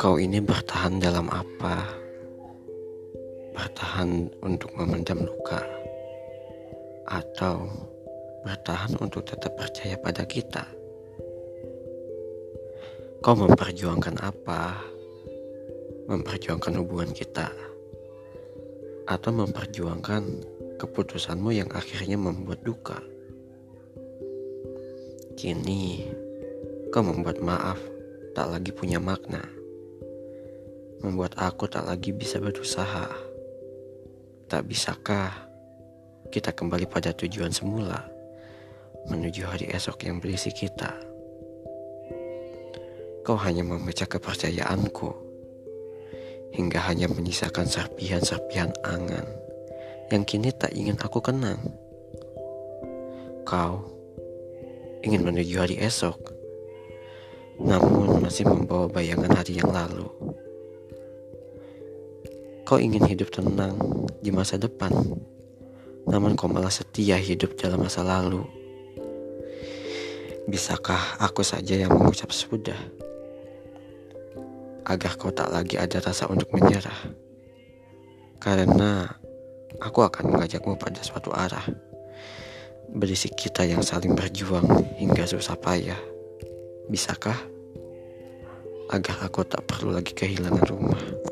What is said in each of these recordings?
Kau ini bertahan dalam apa? Bertahan untuk memendam luka, atau bertahan untuk tetap percaya pada kita? Kau memperjuangkan apa? Memperjuangkan hubungan kita, atau memperjuangkan keputusanmu yang akhirnya membuat duka? Kini, kau membuat maaf tak lagi punya makna membuat aku tak lagi bisa berusaha. Tak bisakah kita kembali pada tujuan semula, menuju hari esok yang berisi kita? Kau hanya memecah kepercayaanku, hingga hanya menyisakan serpihan-serpihan angan yang kini tak ingin aku kenang. Kau ingin menuju hari esok, namun masih membawa bayangan hari yang lalu. Kau ingin hidup tenang di masa depan, namun kau malah setia hidup dalam masa lalu. Bisakah aku saja yang mengucap sudah? Agar kau tak lagi ada rasa untuk menyerah. Karena aku akan mengajakmu pada suatu arah. Berisi kita yang saling berjuang hingga susah payah. Bisakah? Agar aku tak perlu lagi kehilangan rumah.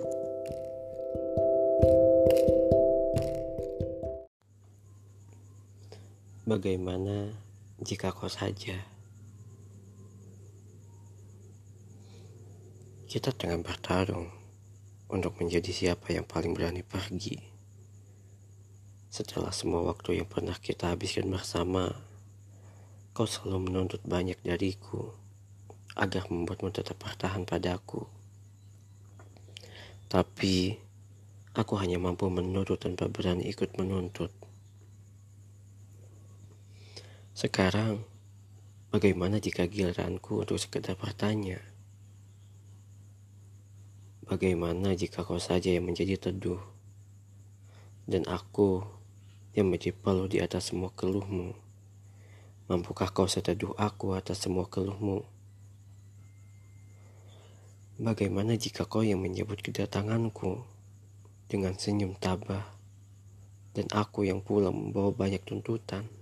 Bagaimana jika kau saja? Kita tengah bertarung untuk menjadi siapa yang paling berani pergi. Setelah semua waktu yang pernah kita habiskan bersama, kau selalu menuntut banyak dariku agar membuatmu tetap bertahan padaku. Tapi, aku hanya mampu menurut tanpa berani ikut menuntut. Sekarang, bagaimana jika giliranku untuk sekedar bertanya? Bagaimana jika kau saja yang menjadi teduh, dan aku yang menjadi peluh di atas semua keluhmu? Mampukah kau seteduh aku atas semua keluhmu? Bagaimana jika kau yang menyebut kedatanganku dengan senyum tabah, dan aku yang pula membawa banyak tuntutan?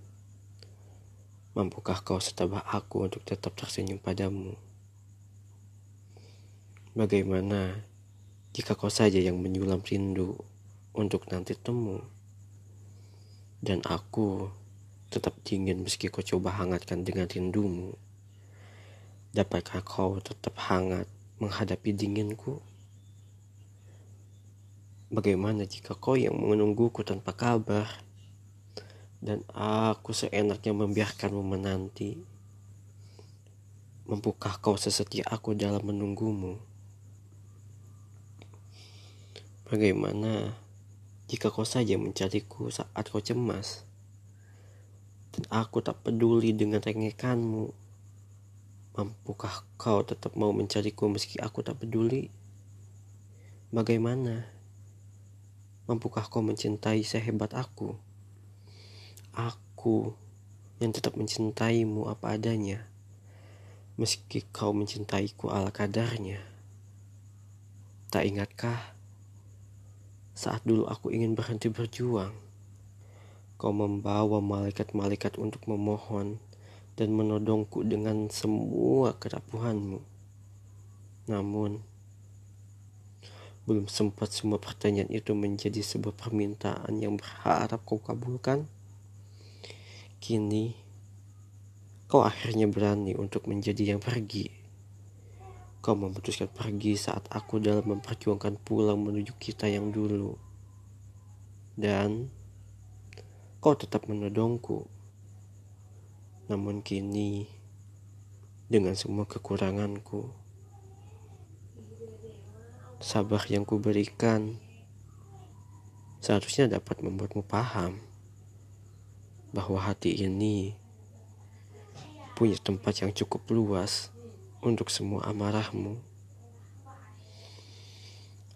Mampukah kau setabah aku untuk tetap tersenyum padamu? Bagaimana jika kau saja yang menyulam rindu untuk nanti temu? Dan aku tetap dingin meski kau coba hangatkan dengan rindumu. Dapatkah kau tetap hangat menghadapi dinginku? Bagaimana jika kau yang menungguku tanpa kabar? Dan aku seenaknya membiarkanmu menanti. Mampukah kau sesetia aku dalam menunggumu? Bagaimana jika kau saja mencariku saat kau cemas? Dan aku tak peduli dengan rengekanmu. Mampukah kau tetap mau mencariku meski aku tak peduli? Bagaimana? Mampukah kau mencintai sehebat aku? Aku yang tetap mencintaimu apa adanya, meski kau mencintaiku ala kadarnya. Tak ingatkah saat dulu aku ingin berhenti berjuang? Kau membawa malaikat-malaikat untuk memohon dan menodongku dengan semua kerapuhanmu. Namun, belum sempat semua pertanyaan itu menjadi sebuah permintaan yang berharap kau kabulkan. Kini, kau akhirnya berani untuk menjadi yang pergi. Kau memutuskan pergi saat aku dalam memperjuangkan pulang menuju kita yang dulu. Dan kau tetap menodongku. Namun kini, dengan semua kekuranganku, sabar yang kuberikan seharusnya dapat membuatmu paham bahwa hati ini punya tempat yang cukup luas untuk semua amarahmu.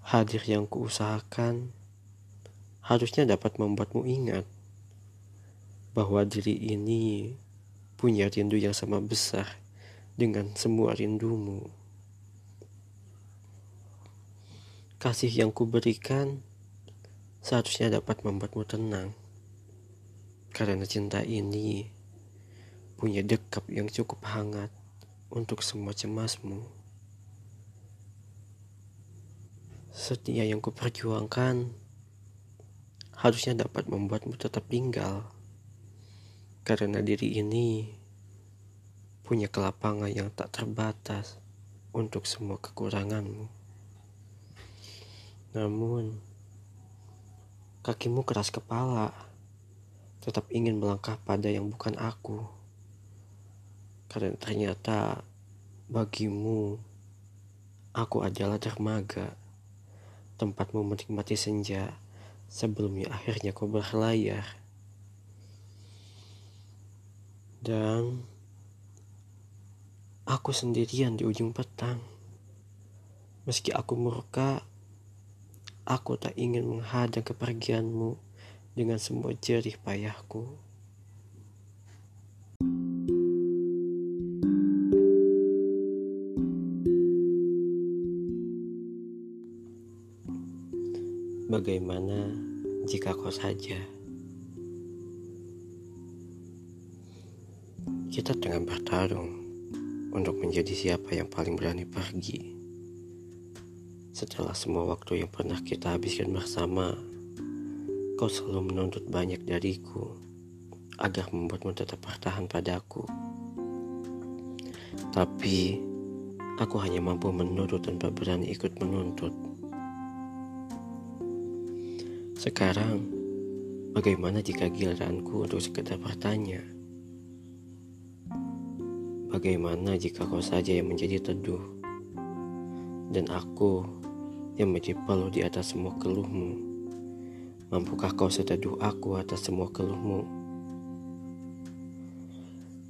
Hadir yang kuusahakan harusnya dapat membuatmu ingat bahwa diri ini punya rindu yang sama besar dengan semua rindumu. Kasih yang kuberikan seharusnya dapat membuatmu tenang. Karena cinta ini punya dekap yang cukup hangat untuk semua cemasmu. Setia yang kuperjuangkan harusnya dapat membuatmu tetap tinggal. Karena diri ini punya kelapangan yang tak terbatas untuk semua kekuranganmu. Namun, kakimu keras kepala, tetap ingin melangkah pada yang bukan aku. Karena ternyata bagimu, aku adalah dermaga, tempatmu menikmati senja sebelumnya akhirnya kau berlayar. Dan aku sendirian di ujung petang. Meski aku murka, Aku tak ingin menghadang kepergianmu dengan semua jerih payahku. Bagaimana jika kau saja? Kita tengah bertarung untuk menjadi siapa yang paling berani pergi. Setelah semua waktu yang pernah kita habiskan bersama, kau selalu menuntut banyak dariku agar membuatmu tetap bertahan padaku. Tapi, aku hanya mampu menurut tanpa berani ikut menuntut. Sekarang, bagaimana jika giliranku untuk sekedar bertanya? Bagaimana jika kau saja yang menjadi teduh? Dan aku yang menjadi palu di atas semua keluhmu. Mampukah kau seteduh aku atas semua keluhmu?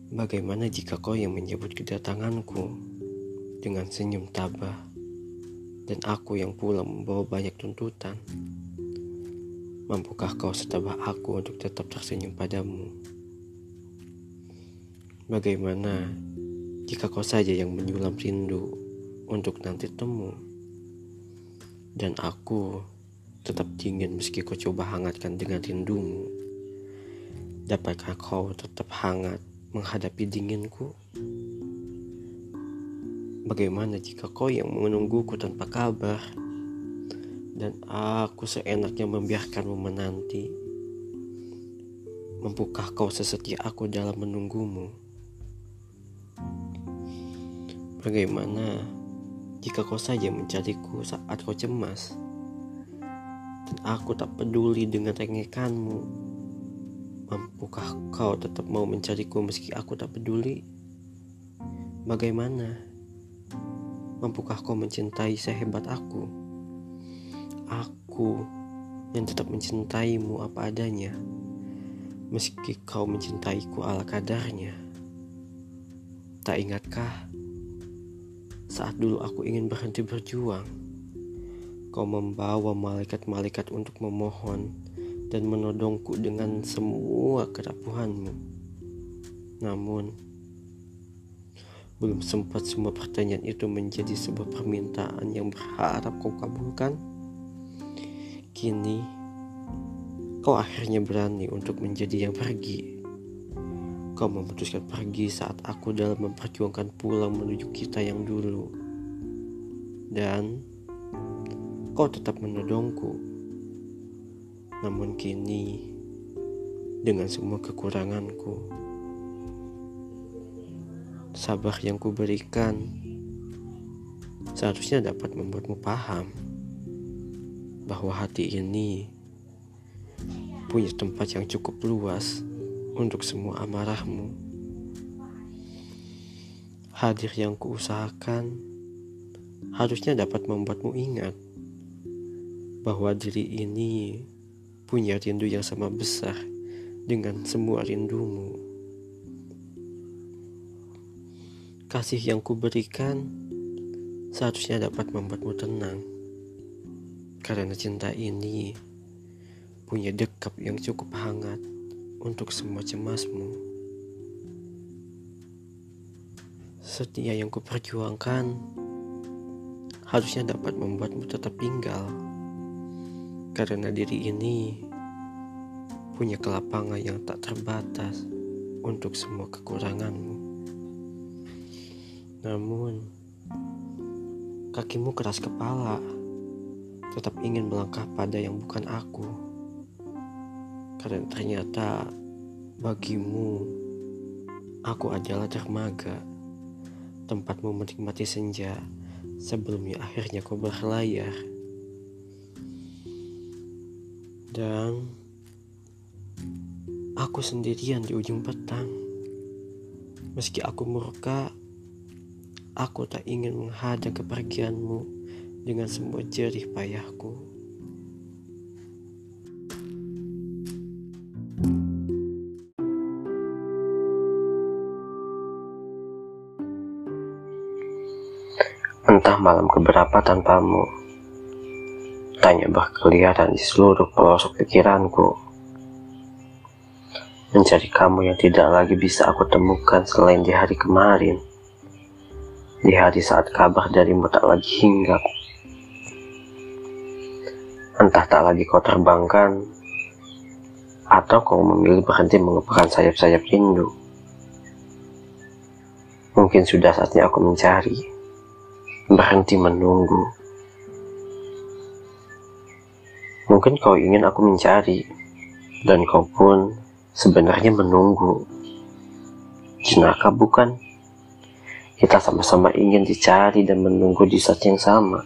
Bagaimana jika kau yang menyebut kedatanganku dengan senyum tabah dan aku yang pula membawa banyak tuntutan? Mampukah kau setabah aku untuk tetap tersenyum padamu? Bagaimana jika kau saja yang menyulam rindu untuk nanti temu? Dan aku tetap dingin meski kau coba hangatkan dengan rindumu. Dapatkah kau tetap hangat menghadapi dinginku? Bagaimana jika kau yang menungguku tanpa kabar dan aku seenaknya membiarkanmu menanti? Mampukah kau sesetia aku dalam menunggumu? Bagaimana jika kau saja mencariku saat kau cemas aku tak peduli dengan rengekanmu mampukah kau tetap mau mencariku meski aku tak peduli? Bagaimana? Mampukah kau mencintai sehebat aku? Aku yang tetap mencintaimu apa adanya meski kau mencintaiku ala kadarnya. Tak ingatkah saat dulu aku ingin berhenti berjuang, kau membawa malaikat-malaikat untuk memohon dan menodongku dengan semua kerapuhanmu. Namun, belum sempat semua pertanyaan itu menjadi sebuah permintaan yang berharap kau kabulkan. Kini, kau akhirnya berani untuk menjadi yang pergi. Kau memutuskan pergi saat aku dalam memperjuangkan pulang menuju kita yang dulu. Dan kau tetap menodongku. Namun kini, dengan semua kekuranganku, sabar yang kuberikan seharusnya dapat membuatmu paham bahwa hati ini punya tempat yang cukup luas untuk semua amarahmu. Hadir yang kuusahakan harusnya dapat membuatmu ingat bahwa diri ini punya rindu yang sama besar dengan semua rindumu. Kasih yang kuberikan seharusnya dapat membuatmu tenang. Karena cinta ini punya dekap yang cukup hangat untuk semua cemasmu. Setia yang kuperjuangkan harusnya dapat membuatmu tetap tinggal. Karena diri ini punya kelapangan yang tak terbatas untuk semua kekuranganmu. Namun, kakimu keras kepala, tetap ingin melangkah pada yang bukan aku. Karena ternyata bagimu, aku adalah dermaga, tempatmu menikmati senja sebelumnya akhirnya kau berlayar. Dan aku sendirian di ujung petang. Meski aku murka, aku tak ingin menghadang kepergianmu dengan semua jerih payahku. Entah malam keberapa tanpamu. Tanya berkeliaran di seluruh pelosok pikiranku. Mencari kamu yang tidak lagi bisa aku temukan selain di hari kemarin. Di hari saat kabar darimu tak lagi hinggap. Entah tak lagi kau terbangkan, atau kau memilih berhenti mengepakkan sayap-sayap rindu. Mungkin sudah saatnya aku mencari berhenti menunggu. Mungkin kau ingin aku mencari, dan kau pun sebenarnya menunggu. Jenaka bukan? Kita sama-sama ingin dicari dan menunggu di saat yang sama.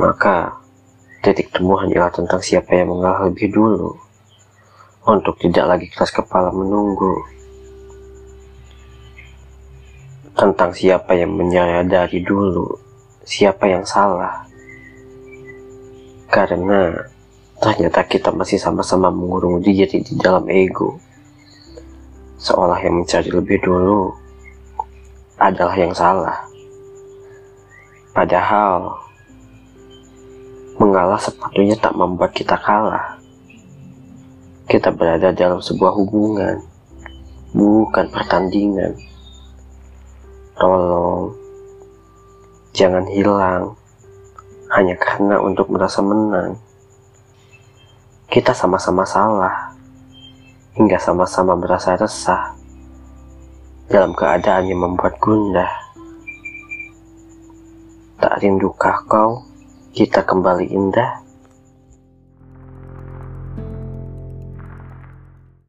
Maka, titik temu hanyalah tentang siapa yang mengalah lebih dulu. Untuk tidak lagi keras kepala menunggu tentang siapa yang menyadari dulu siapa yang salah. Karena ternyata kita masih sama-sama mengurung diri di dalam ego. Seolah yang mencari lebih dulu adalah yang salah. Padahal mengalah sepatunya tak membuat kita kalah. Kita berada dalam sebuah hubungan, bukan pertandingan. Tolong, jangan hilang hanya karena untuk merasa menang. Kita sama-sama salah, hingga sama-sama merasa resah dalam keadaan yang membuat gundah. Tak rindukah kau kita kembali indah?